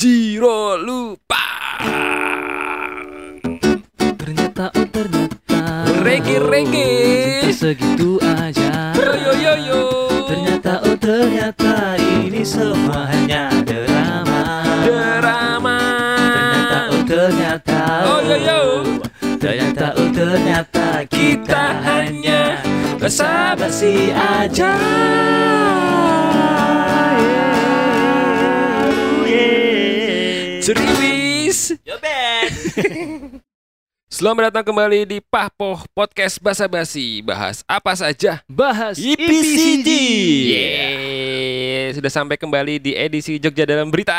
Jiro lupa. Ternyata oh ternyata reggae. Cinta segitu aja Yo yo yo. Ternyata oh ternyata Ini semua hanya drama drama. Ternyata oh ternyata Oh, yo, yo. Ternyata oh ternyata Kita hanya basa-basi aja Selamat datang kembali di Pahpoh Podcast Basa Basi. Bahas apa saja? Bahas IPCG. Yeay, sudah sampai kembali di edisi Jogja dalam berita.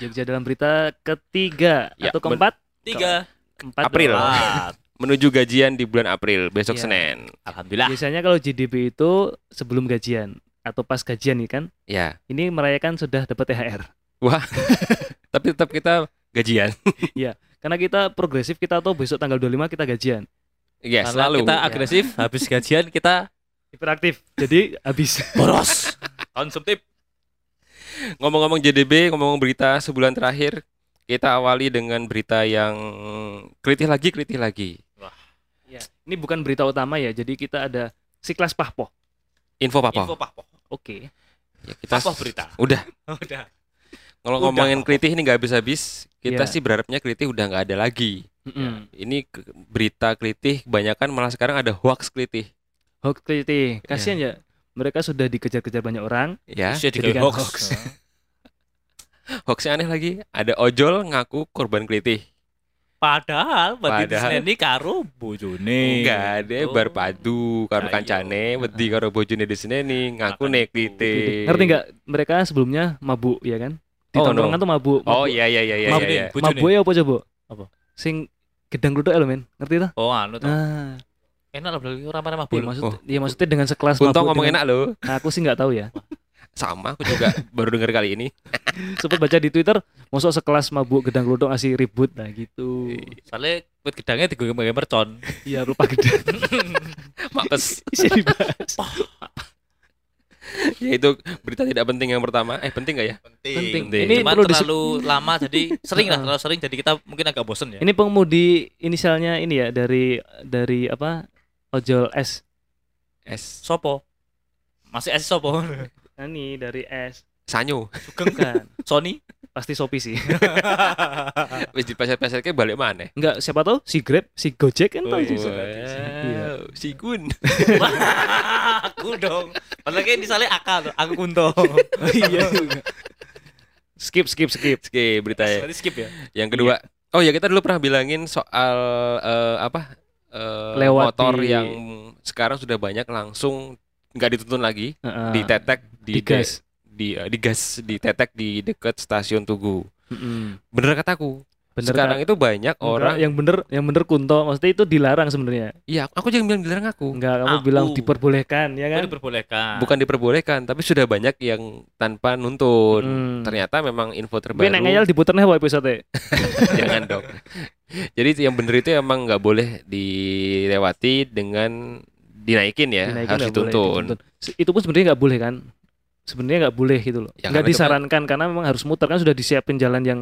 Jogja dalam berita ketiga Ya, Atau keempat Tiga. Keempat April. Empat. Menuju gajian di bulan April besok Iya. Senin. Alhamdulillah. Biasanya kalau GDP itu sebelum gajian Atau pas gajian nih kan Ya, Ini merayakan sudah dapat THR tapi tetap kita gajian. Karena kita progresif kita tahu besok tanggal 25 kita gajian Ya, Karena selalu. kita agresif, habis gajian kita Hiperaktif Jadi habis boros. Konsumtif. Ngomong-ngomong JDB, ngomong berita sebulan terakhir, kita awali dengan berita yang kritis lagi, kritis lagi. ya. Ini bukan berita utama ya Jadi kita ada Siklas Pahpoh Info apa? Info Pahpoh. Oke Ya, kita Pahpoh berita. udah Udah. Kalau ngomongin kritis ini nggak habis-habis. Kita Iya. sih berharapnya kritis udah nggak ada lagi. Mm-mm. Ini ke- berita kritis kebanyakan malah sekarang ada hoax kritis. Hoax kritik Kasian ya Mereka sudah dikejar-kejar banyak orang Ya, Terus jadi hoax. hoax. hoaxnya aneh lagi. Ada ojol ngaku korban kritis. Padahal berarti Padahal- ini karo bojone. Enggak, dia Oh. bar padu karo Ayo. kancane, wedi karo bojone di sini nih ngaku nek ibu. kritis. Ngerti nggak? Mereka sebelumnya mabuk ya kan? Di Oh, tongkrongan no. tuh mabuk. Oh mabuk. iya iya iya iya Mabuk iya. iya. Mabuk ya apa coba? Apa? Sing gedang gluduk ya, men. Ngerti tuh? Oh, anu tuh. Ah, Enak lah berarti orang mana iya maksud, Oh. iya maksudnya dengan sekelas Untung mabuk ngomong dengan- enak loh. Nah, aku sih nggak tahu ya. Sama aku juga baru dengar kali ini. Sempat baca di Twitter, masuk sekelas mabuk gedang gluduk ngasih ribut nah gitu. Soalnya buat gedangnya digoreng pakai mercon. Iya, lupa gedang. Mapes. Bisa dibahas. ya itu berita tidak penting yang pertama. Eh penting gak ya? Penting. Penting. Ini Cuman perlu terlalu lama jadi sering lah terlalu sering jadi kita mungkin agak bosen ya. Ini pengemudi inisialnya ini ya dari dari apa? Ojol S. Es Sopo? Masih es sopo? Nah, Ini dari S. sanyo. Sugeng Bukan. Sony? Pasti Shopee sih. Wis di pasar-pasar ke balik mana? Enggak, siapa tahu si Grab, si Gojek kan tahu sih. iya. Si Gun. aku dong. Padahal kayak misalnya Aka tuh, aku Kunto. iya. skip skip skip. Oke, berita ya. Berarti skip ya. Yang kedua. Oh ya kita dulu pernah bilangin soal eh, apa? eh, Lewati- motor yang sekarang sudah banyak langsung nggak dituntun lagi, Heeh. ditetek di digas. Di eh, digas ditetek di dekat stasiun Tugu. Mm-mm. Bener kataku. Bener sekarang kan? itu banyak Enggak, orang. yang bener yang bener Kunto, maksudnya itu dilarang sebenarnya. Iya, aku jangan bilang dilarang aku. Enggak, kamu Aku. bilang diperbolehkan ya kan? Kan diperbolehkan. Bukan diperbolehkan, tapi sudah banyak yang tanpa nuntun. Hmm. Ternyata memang info terbaru. nek ngeyel diputer nih episode. jangan dong. Jadi yang bener itu emang nggak boleh dilewati dengan dinaikin ya, Dinaikin harus nggak boleh dituntun. dituntun. Itu pun sebenarnya nggak boleh kan? Sebenarnya nggak boleh gitu loh. Ya, nggak kan- disarankan karena memang harus muter kan sudah disiapin jalan yang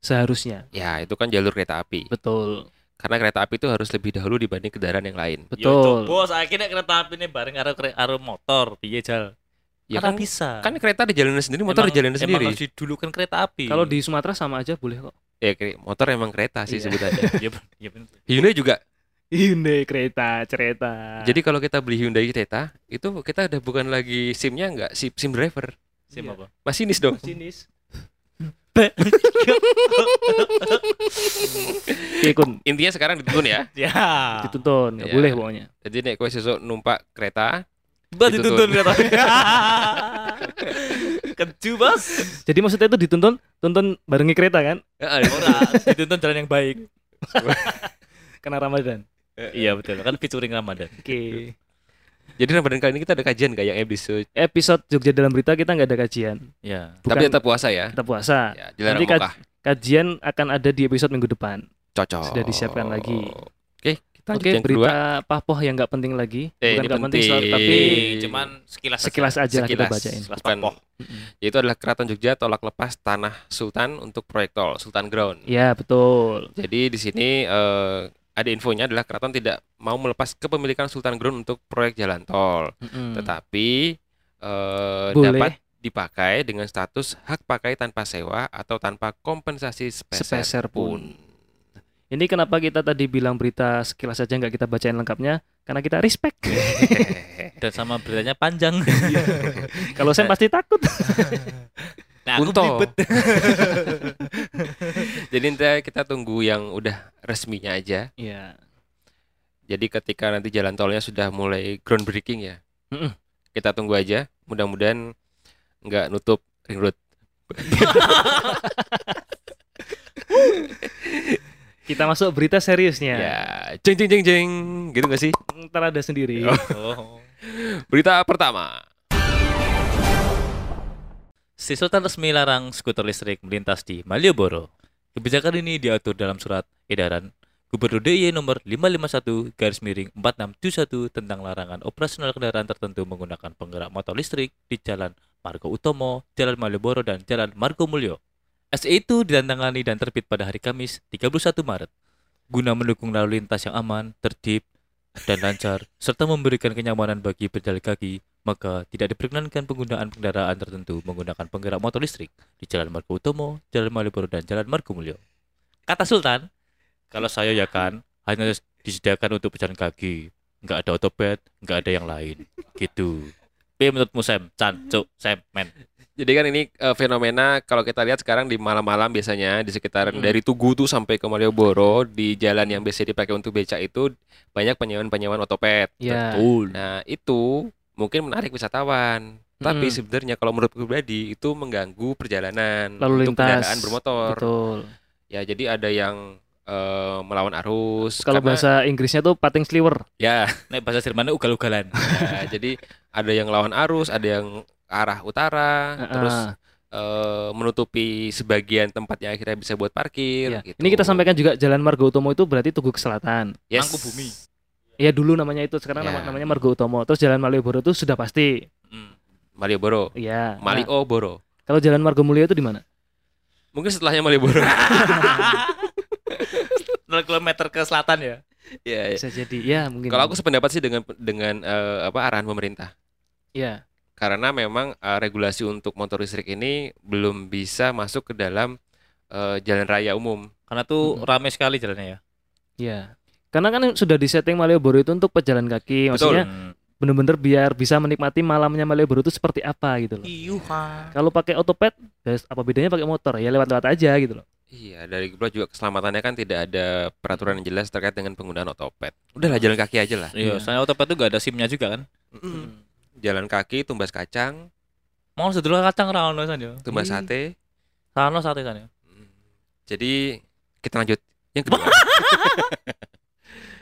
seharusnya. Ya, itu kan jalur kereta api. Betul. Karena kereta api itu harus lebih dahulu dibanding kendaraan yang lain. Yo Betul. bos, akhirnya kereta api ini bareng karo kre- karo motor, piye jal? Ya Karena kan, bisa. kan kereta di jalan sendiri, motor di jalan Emang sendiri. harus didulukan kereta api. Kalau di Sumatera sama aja boleh kok. Ya, kre- motor emang kereta sih Iya. sebutannya. ya, ben- ya bener. Hyundai juga. Hyundai kereta, cerita. Jadi kalau kita beli Hyundai kereta, itu kita udah bukan lagi SIM-nya nggak SIM, SIM driver. Sim Iya. apa? Masinis dong. sinis. Oke, Kun, Intinya sekarang dituntun ya. Ya. dituntun, nggak Iya. boleh pokoknya. Jadi nek kowe sesuk numpak kereta, Buat Dituntun. dituntun kereta. Keju bos. Jadi maksudnya itu dituntun, tuntun barengi kereta kan? Heeh, Ora, dituntun jalan yang baik. Karena Ramadan. Iya betul, kan featuring Ramadan. Oke. Jadi Ramadan kali ini kita ada kajian kayak episode, Episode Jogja dalam berita kita nggak ada kajian. Ya. Bukan tapi tetap puasa ya. tetap puasa. Ya, Nanti kaj-. Kajian akan ada di episode minggu depan. Cocok. sudah disiapkan lagi. Oke, Kita lanjut Oke, yang kedua. berita papoh yang nggak penting lagi. Eh, Bukan nggak penting, penting. tapi cuman sekilas sekilas aja lah kita Sekilas. bacain. Sekilas Bukan. papoh. Yaitu adalah Keraton Jogja tolak lepas tanah Sultan untuk proyek tol Sultan Ground. Ya betul. Jadi di sini eh, ada infonya adalah keraton tidak mau melepas kepemilikan Sultan Ground untuk proyek jalan tol, Mm-mm. tetapi eh, Boleh. dapat dipakai dengan status hak pakai tanpa sewa atau tanpa kompensasi sepeser, Sepeser pun. pun. Ini kenapa kita tadi bilang berita sekilas saja nggak kita bacain lengkapnya? Karena kita respect. Dan sama beritanya panjang. Kalau saya pasti takut. Nah, aku. Jadi nanti kita tunggu yang udah resminya aja. Iya. Jadi ketika nanti jalan tolnya sudah mulai groundbreaking ya, Mm-mm. kita tunggu aja. Mudah-mudahan nggak nutup ring road. Kita masuk berita seriusnya. Ya, jeng jeng jeng jeng, gitu nggak sih? Ntar ada sendiri. Oh. Berita pertama. Si Sultan resmi larang skuter listrik melintas di Malioboro. Kebijakan ini diatur dalam surat edaran Gubernur DIY nomor 551 garis miring 4671 tentang larangan operasional kendaraan tertentu menggunakan penggerak motor listrik di Jalan Margo Utomo, Jalan Malioboro, dan Jalan Margo Mulyo. SE itu ditantangani dan terbit pada hari Kamis 31 Maret. Guna mendukung lalu lintas yang aman, tertib, dan lancar, serta memberikan kenyamanan bagi pejalan kaki, maka tidak diperkenankan penggunaan kendaraan tertentu menggunakan penggerak motor listrik di Jalan Margo Utomo, Jalan Malioboro, dan Jalan Margo Mulyo. Kata Sultan, kalau saya ya kan hanya disediakan untuk pejalan kaki, nggak ada otopet, nggak ada yang lain, gitu. P menurutmu Sam, Chan, Cuk, Sam, men. Jadi kan ini eh, fenomena kalau kita lihat sekarang di malam-malam biasanya di sekitaran Hmm. dari Tugu tuh sampai ke Malioboro di jalan yang biasa dipakai untuk becak itu banyak penyewaan-penyewaan otopet. Ya. Betul. Nah, itu mungkin menarik wisatawan. Tapi Mm-mm. sebenarnya kalau menurut pribadi itu mengganggu perjalanan Lalu untuk lintas. kendaraan bermotor. Betul. Ya, jadi ada yang eh, melawan arus Kalau karena- bahasa Inggrisnya tuh pating sliver. ya, Nek bahasa Jermannya ugal-ugalan. ya, jadi ada yang lawan arus, ada yang arah utara, terus Ah, eh, menutupi sebagian tempat yang akhirnya bisa buat parkir iya. gitu. Ini kita sampaikan juga Jalan Margo Utomo itu berarti Tugu ke Selatan. yes. Mangku Bumi. Ya dulu namanya itu, sekarang Ya. nama- namanya Margo Utomo. Terus Jalan Malioboro itu sudah pasti. Hmm. Malioboro. Iya. Nah, Malioboro. kalau Jalan Margo Mulyo itu di mana? Mungkin setelahnya Malioboro. 0 km ke selatan ya. Iya, iya. Bisa jadi. Ya, mungkin. Kalau aku sependapat sih dengan dengan eh, apa arahan pemerintah. ya. Karena memang eh, regulasi untuk motor listrik ini belum bisa masuk ke dalam eh, jalan raya umum. Karena tuh Mm-mm. rame sekali jalannya ya. Ya. Karena kan sudah disetting Malioboro itu untuk pejalan kaki, maksudnya bener-bener biar bisa menikmati malamnya Malioboro itu seperti apa gitu loh. Iyuha. Kalau pakai otopet, ya apa bedanya pakai motor? Ya lewat-lewat aja gitu loh. Iya, dari pula juga keselamatannya kan tidak ada peraturan yang jelas terkait dengan penggunaan otopet. Udahlah jalan kaki aja lah. Iya, Iya. soalnya otopet tuh gak ada SIM-nya juga kan. Mm. Jalan kaki, tumbas kacang, Mau sedulur kacang ra ono tumbas sate. Rano sate san yo. Mm. Jadi kita lanjut yang kedua.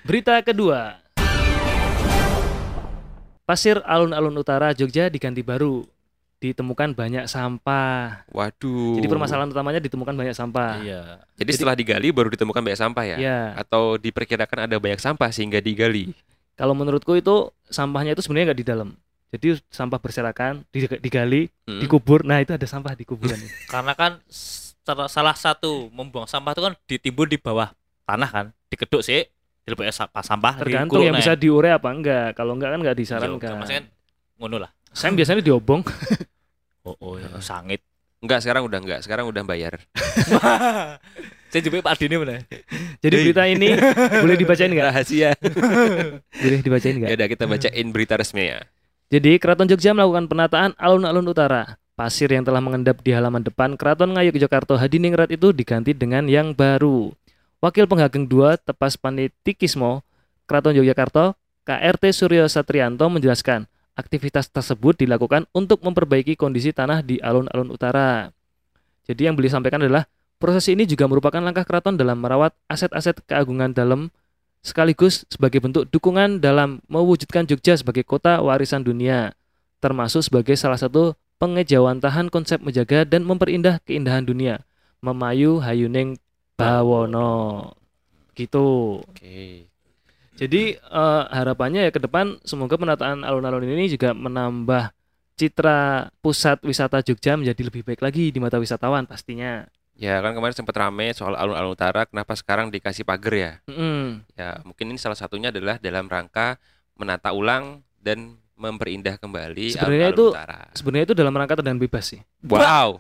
Berita kedua. Pasir alun-alun utara Jogja diganti baru. Ditemukan banyak sampah. Waduh. Jadi permasalahan utamanya ditemukan banyak sampah. Iya. Jadi setelah digali baru ditemukan banyak sampah ya? Ya, Atau diperkirakan ada banyak sampah sehingga digali? kalau menurutku itu sampahnya itu sebenarnya nggak di dalam. Jadi sampah berserakan, dig- digali, Mm. dikubur. Nah itu ada sampah di kuburan. Karena kan salah satu membuang sampah itu kan ditimbun di bawah tanah kan, dikeduk sih, dileboknya sampah sampah Tergantung yang bisa diure apa enggak. Kalau enggak kan enggak Iya, disarankan. Maksudnya kan ngono lah. Saya biasanya diobong. Oh, oh ya. sangit. Enggak, sekarang udah enggak. Sekarang udah bayar. Saya juga Pak Dini mana? Jadi berita ini boleh dibacain enggak? Rahasia. Boleh dibacain ya enggak? udah kita bacain berita resminya. Jadi Keraton Jogja melakukan penataan alun-alun utara. Pasir yang telah mengendap di halaman depan Keraton Ngayuk Yogyakarta Hadiningrat itu diganti dengan yang baru. Wakil Penghageng 2 Tepas Panitikismo Keraton Yogyakarta KRT Suryo Satrianto menjelaskan aktivitas tersebut dilakukan untuk memperbaiki kondisi tanah di alun-alun utara. Jadi yang beliau sampaikan adalah proses ini juga merupakan langkah keraton dalam merawat aset-aset keagungan dalam sekaligus sebagai bentuk dukungan dalam mewujudkan Jogja sebagai kota warisan dunia, termasuk sebagai salah satu pengejawantahan konsep menjaga dan memperindah keindahan dunia, memayu hayuning bawono. Gitu. Oke. Jadi eh, harapannya ya ke depan semoga penataan alun-alun ini juga menambah citra pusat wisata Jogja menjadi lebih baik lagi di mata wisatawan pastinya. Ya kan kemarin sempat rame soal alun-alun utara, kenapa sekarang dikasih pagar ya? Mm-mm. Ya mungkin ini salah satunya adalah dalam rangka menata ulang dan memperindah kembali Sebenarnya alun-alun itu- utara. Sebenarnya itu dalam rangka tendangan bebas sih. Wow,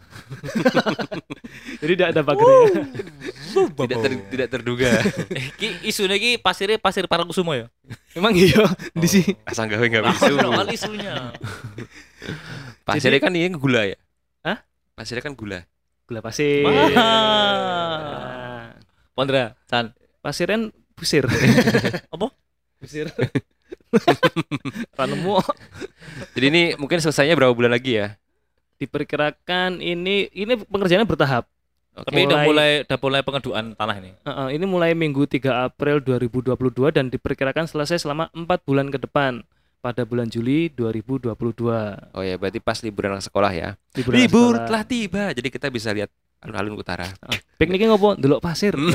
Jadi tidak ada pagarnya. tidak ter- tidak terduga. Eh, ki isune ki pasirnya pasir Parangkusumo ya. Emang iya di sini. Asal gawe nggak bisa. Ono kali isunya. Pasirnya kan ini gula ya? Hah? Pasirnya kan gula. Gula pasir. Wah. Nah, Pondra, San. Pasiran busir. Apa? Busir. Ranemu Jadi ini mungkin selesainya berapa bulan lagi ya? diperkirakan ini ini pengerjaannya bertahap. Oke. Tapi udah Mulai- udah mulai pengaduan tanah ini. Heeh, ini mulai Minggu 3 April 2022 dan diperkirakan selesai selama 4 bulan ke depan pada bulan Juli 2022. Oh ya, berarti pas liburan sekolah ya. Liburan Libur sekolah. telah tiba. Jadi kita bisa lihat alun-alun utara. Heeh. Pikniknya ngopo? Delok pasir.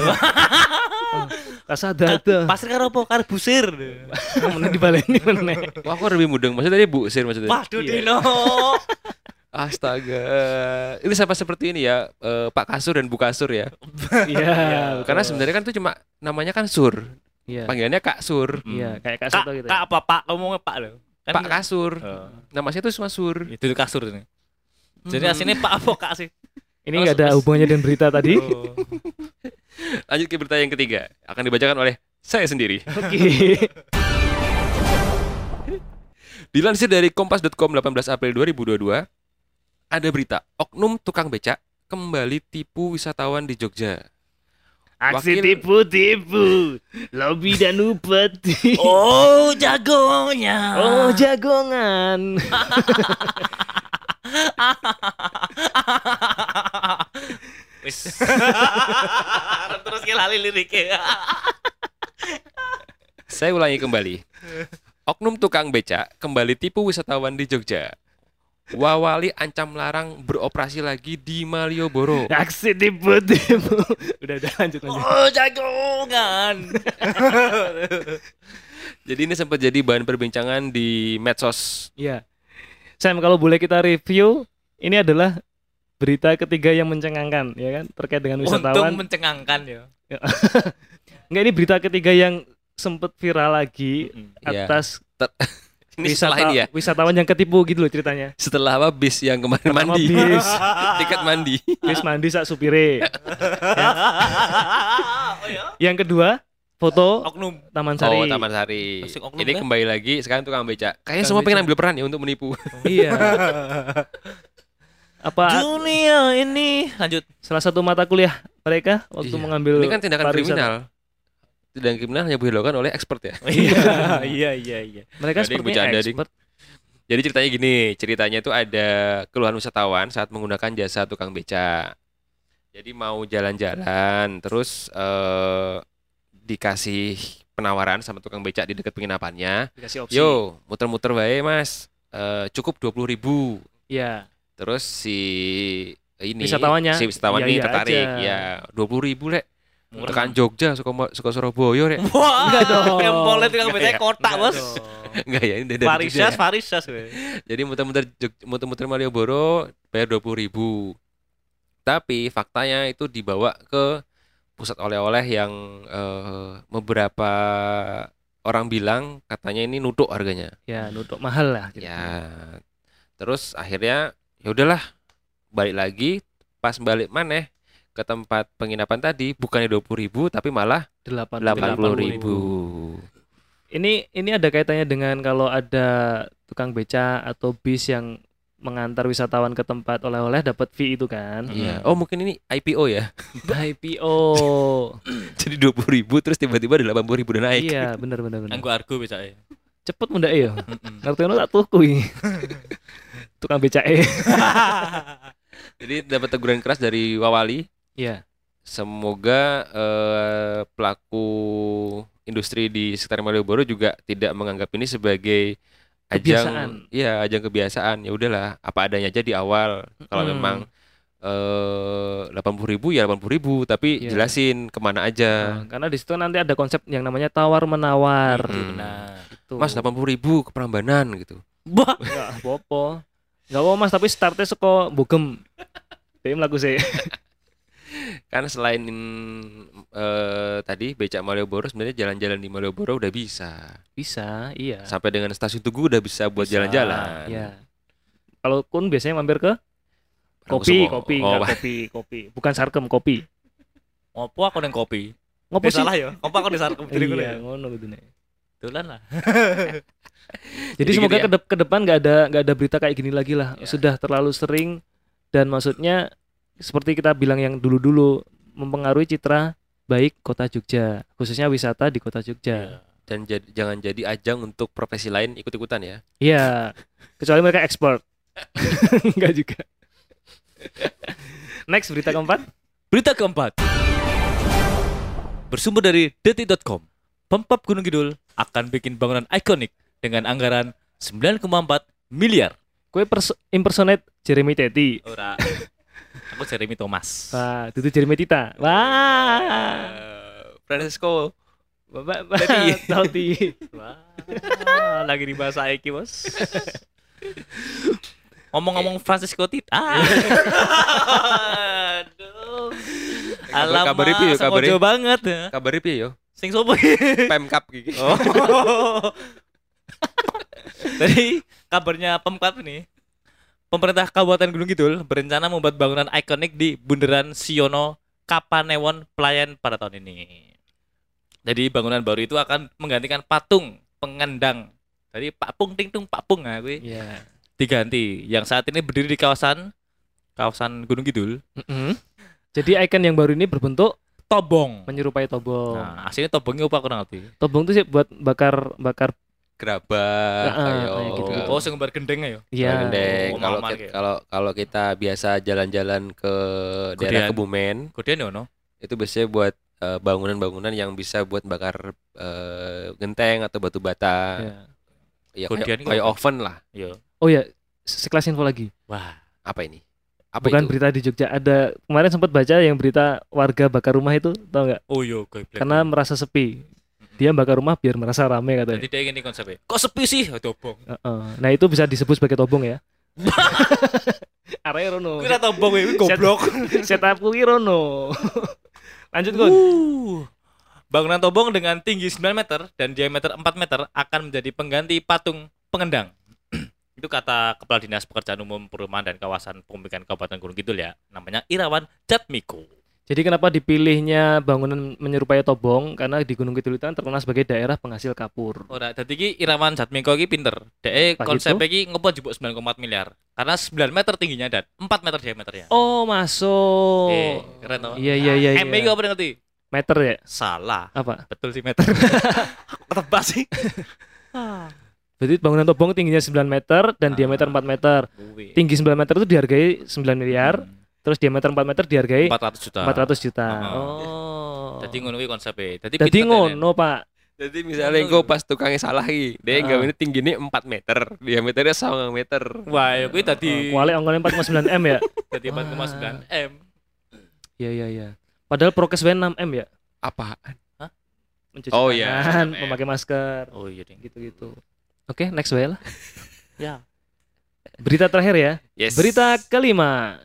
Kasada ada. Pasir karo apa? Karo busir. Meneh dibaleni meneh. Wah, aku lebih mudeng. Maksudnya tadi Bu Sir maksudnya. Waduh Iya. Dino. Astaga. Ini sama seperti ini ya, eh, Pak Kasur dan Bu Kasur ya. Iya. Karena betul. sebenarnya kan itu cuma namanya kan Sur. Iya. Panggilannya Kak Sur. Iya, kayak Kak, Kasada gitu. kak ya. apa Pak? Ngomongnya Pak loh. Kan Pak Kasur. Oh. Nama saya itu cuma Sur. Itu kasur ini. Jadi Hmm. aslinya Pak apa Kak sih? Ini nggak ada hubungannya dengan berita tadi. Oh. Lanjut ke berita yang ketiga. Akan dibacakan oleh saya sendiri. Oke. Dilansir dari kompas.com 18 April 2022, ada berita oknum tukang becak kembali tipu wisatawan di Jogja. Aksi Wakil- tipu-tipu, lobby dan upeti. Oh, jagonya. Oh, jagongan. Wis. Terus lali liriknya. Saya ulangi kembali. Oknum tukang becak kembali tipu wisatawan di Jogja. Wawali ancam larang beroperasi lagi di Malioboro. Aksi tipu-tipu. Udah, udah lanjut lanjut. Oh, jagongan. Jadi ini sempat jadi bahan perbincangan di medsos. Iya. Sam, kalau boleh kita review, ini adalah berita ketiga yang mencengangkan, ya kan, terkait dengan Untung wisatawan. mencengangkan ya. Enggak, ini berita ketiga yang sempat viral lagi Iya. atas Ini wisata, ini ya. wisatawan yang ketipu gitu loh ceritanya. Setelah apa bis yang kemarin Pertama mandi. bis, Tiket mandi. bis mandi sak supire. oh ya. Yang kedua, foto Oknum. Taman Sari. Oh, Taman Sari. Oknum Ini kan? kembali lagi sekarang tukang becak. Kayaknya Tukang semua pengen ambil peran ya untuk menipu. Iya. Apa Dunia ini lanjut. salah satu mata kuliah mereka waktu Iya. mengambil Ini kan tindakan pariwisata. kriminal. Tindakan kriminal hanya dilakukan oleh expert ya. Iya, iya, iya, iya. Mereka sepertinya bercanda, expert. Jadi ceritanya gini, ceritanya itu ada keluhan wisatawan saat menggunakan jasa tukang beca. Jadi mau jalan-jalan, terus eh, dikasih penawaran sama tukang beca di dekat penginapannya. Dikasih opsi. Yo, muter-muter wae mas, Eh, cukup dua puluh ribu. Iya. Terus si ini Wisatawannya, si wisatawan iya, ini iya tertarik, aja. ya dua puluh ribu lek. Murah. Tekan Jogja, suka suka Surabaya rek. Wah, Enggak dong. Yang boleh tukang becak ya? Enggak Bos. Enggak ya, ini dari Farisas. Farisas. Jadi muter-muter muter-muter Malioboro bayar dua puluh ribu. Tapi faktanya itu dibawa ke pusat oleh-oleh yang eh, beberapa orang bilang katanya ini nutuk harganya. Ya, nutuk mahal lah. gitu. Ya. Terus akhirnya ya udahlah balik lagi pas balik mana ke tempat penginapan tadi bukannya dua puluh ribu tapi malah Delapan puluh ribu. Ini ini ada kaitannya dengan kalau ada tukang beca atau bis yang mengantar wisatawan ke tempat oleh-oleh dapat fee itu kan. Iya. Oh mungkin ini IPO ya. IPO. Jadi dua puluh ribu terus tiba-tiba delapan puluh ribu udah naik. iya, benar benar benar. Anggo argo becake. Cepet muda ya. Ngerti tak tuku iki. tukang beca e. Jadi dapat teguran keras dari Wawali. Iya. Semoga eh, pelaku industri di sekitar Malioboro juga tidak menganggap ini sebagai Kebiasaan. ajang, iya ajang kebiasaan. Ya udahlah, apa adanya aja di awal. Kalau Mm-mm. memang eh delapan puluh ribu ya delapan puluh ribu tapi Iya. jelasin ke mana aja Nah, karena di situ nanti ada konsep yang namanya tawar menawar. Hmm. Nah, Gitu. mas delapan puluh ribu ke Prambanan gitu Wah, Enggak apa-apa. Enggak apa Mas, tapi startnya saka Bogem. Dia lagu sih. kan selain eh tadi becak Malioboro sebenarnya jalan-jalan di Malioboro udah bisa Bisa, iya. sampai dengan stasiun Tugu udah bisa buat jalan-jalan Iya. Kalau kun biasanya mampir ke kopi, kopi, oh, enggak kopi, kopi. Bukan sarkem, kopi. ngopo aku neng kopi. Ngopo sih? salah ya. Ngopo aku diri gue. Iya, ngono gitu nih. Tulan lah. Jadi, Jadi semoga gitu ya. ke, ke depan nggak ada nggak ada berita kayak gini lagi lah. Ya. Sudah terlalu sering dan maksudnya seperti kita bilang yang dulu-dulu mempengaruhi citra baik kota Jogja, khususnya wisata di kota Jogja. dan jad- jangan jadi ajang untuk profesi lain ikut-ikutan ya Iya, kecuali mereka expert. Enggak juga. Next berita keempat. Berita keempat. Bersumber dari detik.com. Pemkap Gunung Kidul akan bikin bangunan ikonik dengan anggaran 9,4 miliar. Kue pers- impersonate Jeremy Teti. Ora. Aku Jeremy Thomas. Wah, itu Jeremy Tita. Wah. Eh, Francisco Bapak Teti. Teti. Wah, lagi di bahasa iki, Bos. Ngomong-ngomong Francisco Tita. Aduh. Kabar- kabar kabar banget ya. kabar piye yo Sing sopo? Pemkap gigi Oh. Jadi kabarnya Pemkap ini Pemerintah Kabupaten Gunung Kidul berencana membuat bangunan ikonik di Bundaran Siono Kapanewon Pelayan pada tahun ini. Jadi bangunan baru itu akan menggantikan patung pengendang. Jadi Pak Pung Ting Tung Pak Pung nah, kuwi Iya. diganti yang saat ini berdiri di kawasan kawasan Gunung Kidul. Mm-mm. Jadi icon yang baru ini berbentuk Tobong. menyerupai tobong. Nah, aslinya tobongnya apa kurang ngerti. Tobong itu sih buat bakar bakar ayo kayak gitu-gitu. Oh, sing ngembar gendeng ya. Iya. Gendeng. Oh, kalau kayak. kalau kalau kita biasa jalan-jalan ke daerah Kudian. Kebumen Kemudian ya no. itu biasanya buat eh, bangunan-bangunan yang bisa buat bakar eh, genteng atau batu bata Iya. ya Kudian kayak, kayak oven lah Iya. Oh ya, sekelas info lagi. Wah. apa ini apa Bukan itu berita di Jogja. Ada kemarin sempat baca yang berita warga bakar rumah itu, tau nggak? Oh iya, gue Karena merasa sepi. Dia bakar rumah biar merasa rame katanya. Jadi dia ingin konsepnya. Kok sepi sih? Tobong. Heeh. Nah itu bisa disebut sebagai tobong ya. Area Rono. Kira tobong ini goblok. Setup kuwi Rono. Lanjut Gun. Uh. Bangunan tobong dengan tinggi 9 meter dan diameter 4 meter akan menjadi pengganti patung pengendang. Itu kata Kepala Dinas Pekerjaan Umum Perumahan dan Kawasan Pembikan Kabupaten Gunung Kidul ya. Namanya Irawan Jatmiko. Jadi kenapa dipilihnya bangunan menyerupai tobong? Karena di Gunung Kidul itu kan terkenal sebagai daerah penghasil kapur. Ora, dadi iki Irawan Jatmiko iki pinter. Dek konsep iki ngopo jebuk 9,4 miliar. Karena 9 meter tingginya dan 4 meter diameternya. Oh masuk. Eh, keren toh? Iya iya iya. M iya. iki apa ngerti? Meter ya? Salah. Apa? Betul sih meter. Aku tebak sih. Berarti bangunan tobong tingginya 9 meter dan Ah. diameter 4 meter. Kuwi. Tinggi 9 meter itu dihargai 9 miliar, Hmm. terus diameter 4 meter dihargai 400 juta. 400 juta. Ah. Oh. Jadi ngono kuwi konsepnya. Jadi Nen. ngono, Pak. jadi misalnya engko pas tukangnya salah iki dia nggak ini tingginya 4 meter diameternya 9 meter Wah, ya kuwi tadi Kuali ongkosnya 4,9 M ya? tadi 4,9 M. Iya iya iya. Padahal prokes W 6 M ya? apaan Mencuci Oh, iya, tangan, 6M. memakai masker, Oh iya, gitu-gitu. Oke, next way lah. Ya. Berita terakhir ya. yes Berita kelima.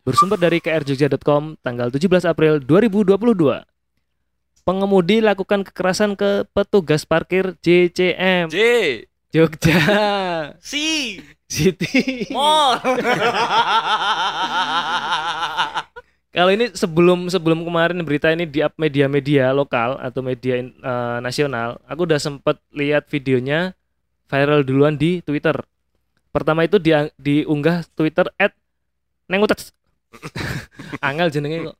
Bersumber dari krjogja.com tanggal 17 April 2022. Pengemudi lakukan kekerasan ke petugas parkir JCM J Jogja Si City. Mall. Kalau ini sebelum sebelum kemarin berita ini di up media-media lokal atau media eh, nasional, aku udah sempet lihat videonya viral duluan di Twitter. Pertama itu dia diunggah Twitter at nengutet. Angel jenenge kok.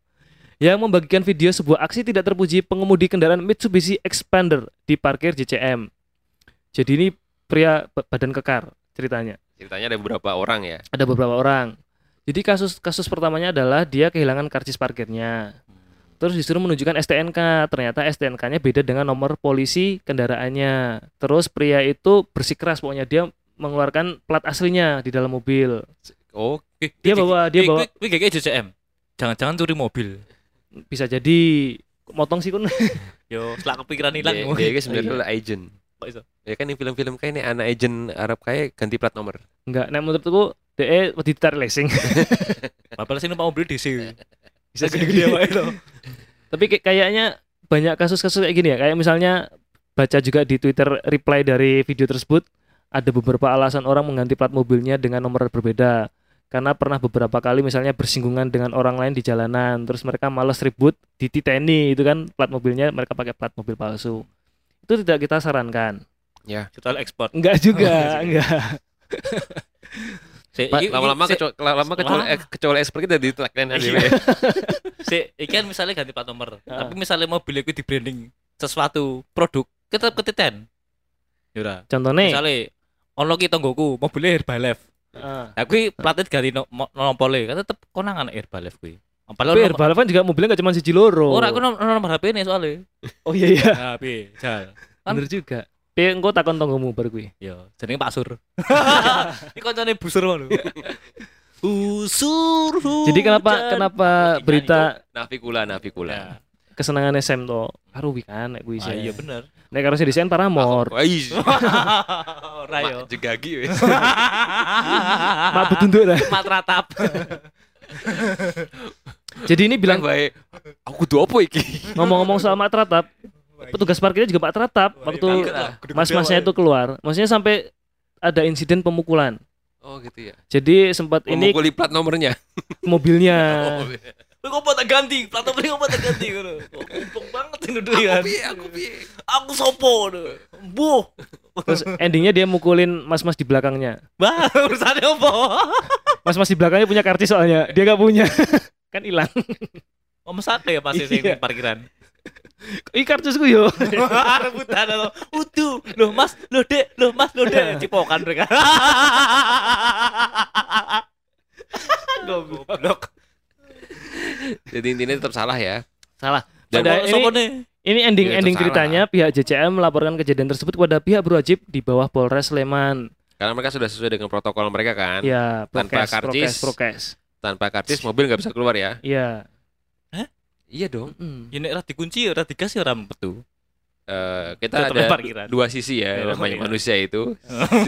Yang membagikan video sebuah aksi tidak terpuji pengemudi kendaraan Mitsubishi Expander di parkir JCM. Jadi ini pria ba- badan kekar ceritanya ceritanya ada beberapa orang ya ada beberapa orang. Jadi kasus kasus pertamanya adalah dia kehilangan karcis parkirnya. Terus disuruh menunjukkan STNK. Ternyata STNK-nya beda dengan nomor polisi kendaraannya. Terus pria itu bersikeras pokoknya dia mengeluarkan plat aslinya di dalam mobil. Oh, Dia bawa dia bawa Wih, kayak JCM. Jangan-jangan curi mobil. bisa jadi motong sih kun. Yo, setelah kepikiran hilang. dia, dia sebenarnya adalah agent. Ya kan di film-film kayak ini anak agent Arab kayak ganti plat nomor. Enggak, nek menurutku DE wedi ditarik leasing. Bapak sini mau mobil DC. Bisa gede-gede wae to. Tapi kayak- kayaknya banyak kasus-kasus kayak gini ya. Kayak misalnya baca juga di Twitter reply dari video tersebut ada beberapa alasan orang mengganti plat mobilnya dengan nomor berbeda. Karena pernah beberapa kali misalnya bersinggungan dengan orang lain di jalanan, terus mereka males ribut di titeni itu kan plat mobilnya mereka pakai plat mobil palsu. Itu tidak kita sarankan. Total ekspor. Enggak juga, enggak. Si, lama-lama si- kecuali lama kecuali kecuali expert kita di tagline. Iya. si, iki kan misalnya ganti plat nomor. Ah. Tapi misalnya mobil itu di branding sesuatu produk, kita tetap ketiten. Yura. Contohnya, Misalnya ono ki tonggoku mobilnya Herbalife. ah, Nah, kuwi platnya ganti no, mo- nompole, kan tetep konangan Herbalife kuwi. tapi Padahal nomor- Herbalife kan juga mobilnya nggak cuma siji loro. Ora aku nom- nomor HP ini soalnya. Oh iya iya. Nah, piye? Jal. Kan- Bener juga. Tapi engko takon tonggomu bar kuwi. Yo, jenenge Pak Sur. Iki kancane busur ngono. Busur. Jadi kenapa hujan. kenapa Ikan berita Navikula, Navikula. Ya. kesenangannya Sam to karo wi kan nek kuwi Ah, iya bener. Nek karo si desain Paramore. Wah, ih. Ora yo. Mak jegagi wes. Mak betunduk dah. Mat ratap. Jadi ini bilang baik. Aku kudu apa iki? ngomong-ngomong soal mak teratap, petugas parkirnya juga mak teratap waktu mas-masnya itu keluar. Maksudnya sampai ada insiden pemukulan. Oh gitu ya. Jadi sempat ini Memukuli plat nomornya. mobilnya Oh, Lu kok tak ganti? Plat nomornya kok tak ganti ngono. Banget ini dulu aku kan. piye, aku piye. Aku sopo ngono. Buh. terus endingnya dia mukulin mas-mas di belakangnya. Bah, urusannya apa? Mas-mas di belakangnya punya karcis soalnya, dia gak punya. kan hilang. Oh, mesake ya pasti sing Iya. parkiran. Ih karcisku yo. Rebutan lo. Utuh. Loh Mas, loh Dek, loh Mas, loh Dek. Cipokan mereka. Goblok. Jadi intinya tetap salah ya. Salah. Dan Pada ini ini ending Ya, ending salah. ceritanya pihak JCM melaporkan kejadian tersebut kepada pihak berwajib di bawah Polres Sleman. karena mereka sudah sesuai dengan protokol mereka kan. Ya, Tanpa karcis. prokes, prokes. Tanpa karcis mobil nggak bisa keluar ya. Iya. Iya dong. Mm. Ini ora dikunci, ora digas ya ora metu. Eh, kita Tetap ada parkiran. dua sisi ya Oh, namanya iya. manusia itu.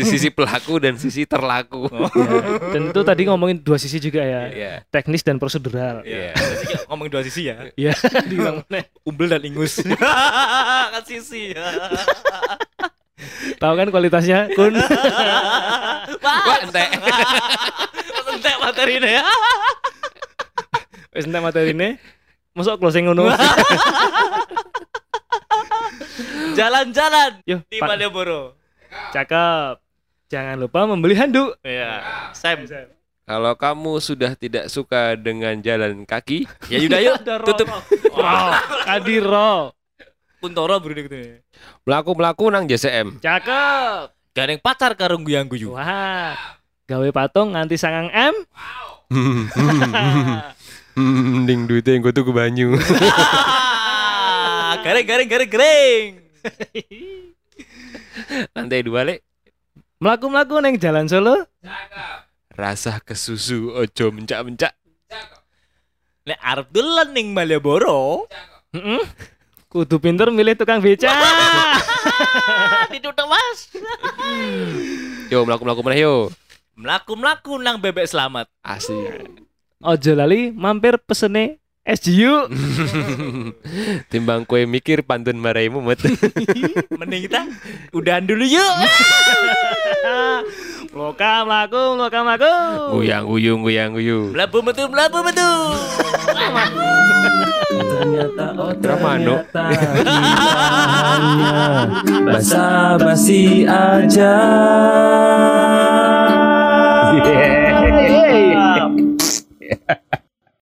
sisi pelaku dan sisi terlaku. Ya, Dan itu tadi ngomongin dua sisi juga ya, Iya. teknis dan prosedural. Iya. Jadi ngomong dua sisi ya. Iya, diulang. Umbel dan ingus. kan sisi. Tahu kan kualitasnya, Kun? Wah, entek. Entek materi ini ya. Entek materi ini. Masuk closing ngono. Jalan-jalan Yo, di. Malioboro. Cakep. Jangan lupa membeli handuk. Iya. Sam. Kalau kamu sudah tidak suka dengan jalan kaki, Ya udah yuk tutup. Wow, Kadiro. Kuntoro bro gitu. melaku-melaku nang JCM. Cakep. Gandeng pacar karo guyang guyu. Wah. Gawe patung nganti sangang M. Hmm, Mending duitnya yang gue tuh ke banyu. Garing garing garing garing. Lantai dua lek. Melaku-melaku neng jalan Solo. Rasa kesusu ojo mencak-mencak. Nek arep dolan ning Malioboro, Heeh. Kudu pinter milih tukang beca. ditutup Mas. Yo melaku-melaku mana yo. Melaku-melaku nang bebek selamat. Asik ojo lali mampir pesene SGU. Timbang kue mikir pantun maraimu met. Mending kita udahan dulu yuk. Loka maku, loka maku. Uyang uyung, uyang uyung. Mlaku metu, mlaku metu. ternyata oh ternyata basa basi aja. Yeah. yeah.